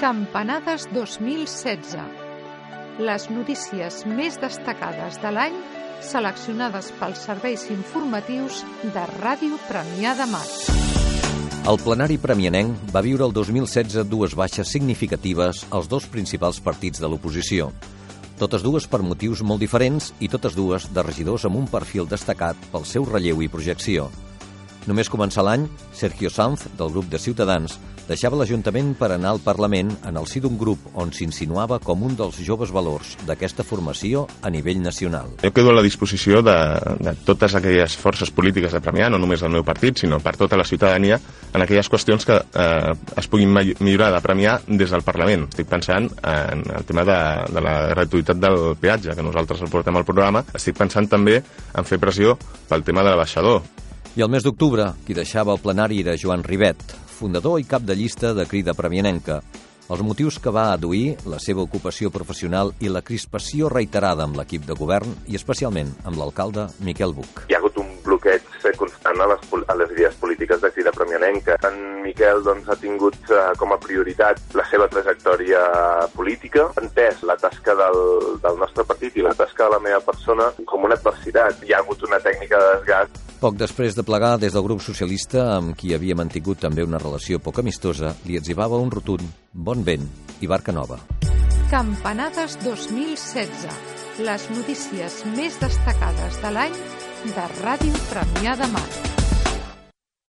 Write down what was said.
Campanades 2016. Les notícies més destacades de l'any seleccionades pels serveis informatius de Ràdio Premià de Mar. El plenari premianenc va viure el 2016 dues baixes significatives als dos principals partits de l'oposició. Totes dues per motius molt diferents i totes dues de regidors amb un perfil destacat pel seu relleu i projecció. Només començar l'any, Sergio Sanz, del grup de Ciutadans, deixava l'Ajuntament per anar al Parlament en el si d'un grup on s'insinuava com un dels joves valors d'aquesta formació a nivell nacional. Jo quedo a la disposició de, de totes aquelles forces polítiques de Premià, no només del meu partit, sinó per tota la ciutadania, en aquelles qüestions que eh, es puguin millorar de Premià des del Parlament. Estic pensant en el tema de, de la gratuïtat del peatge, que nosaltres el portem al programa. Estic pensant també en fer pressió pel tema de l'abaixador. I el mes d'octubre, qui deixava el plenari era Joan Rivet, fundador i cap de llista de Crida Premianenca. Els motius que va aduir, la seva ocupació professional i la crispació reiterada amb l'equip de govern i especialment amb l'alcalde Miquel Buch. Hi ha hagut un bloqueig constant a les, a les idees polítiques de Crida Premianenca. En Miquel doncs, ha tingut uh, com a prioritat la seva trajectòria política, ha entès la tasca del, del nostre partit i la tasca de la meva persona com una adversitat. Hi ha hagut una tècnica de desgast poc després de plegar des del grup socialista, amb qui havia mantingut també una relació poc amistosa, li etzivava un rotund bon vent i barca nova. Campanades 2016. Les notícies més destacades de l'any de Ràdio Premià de Mar.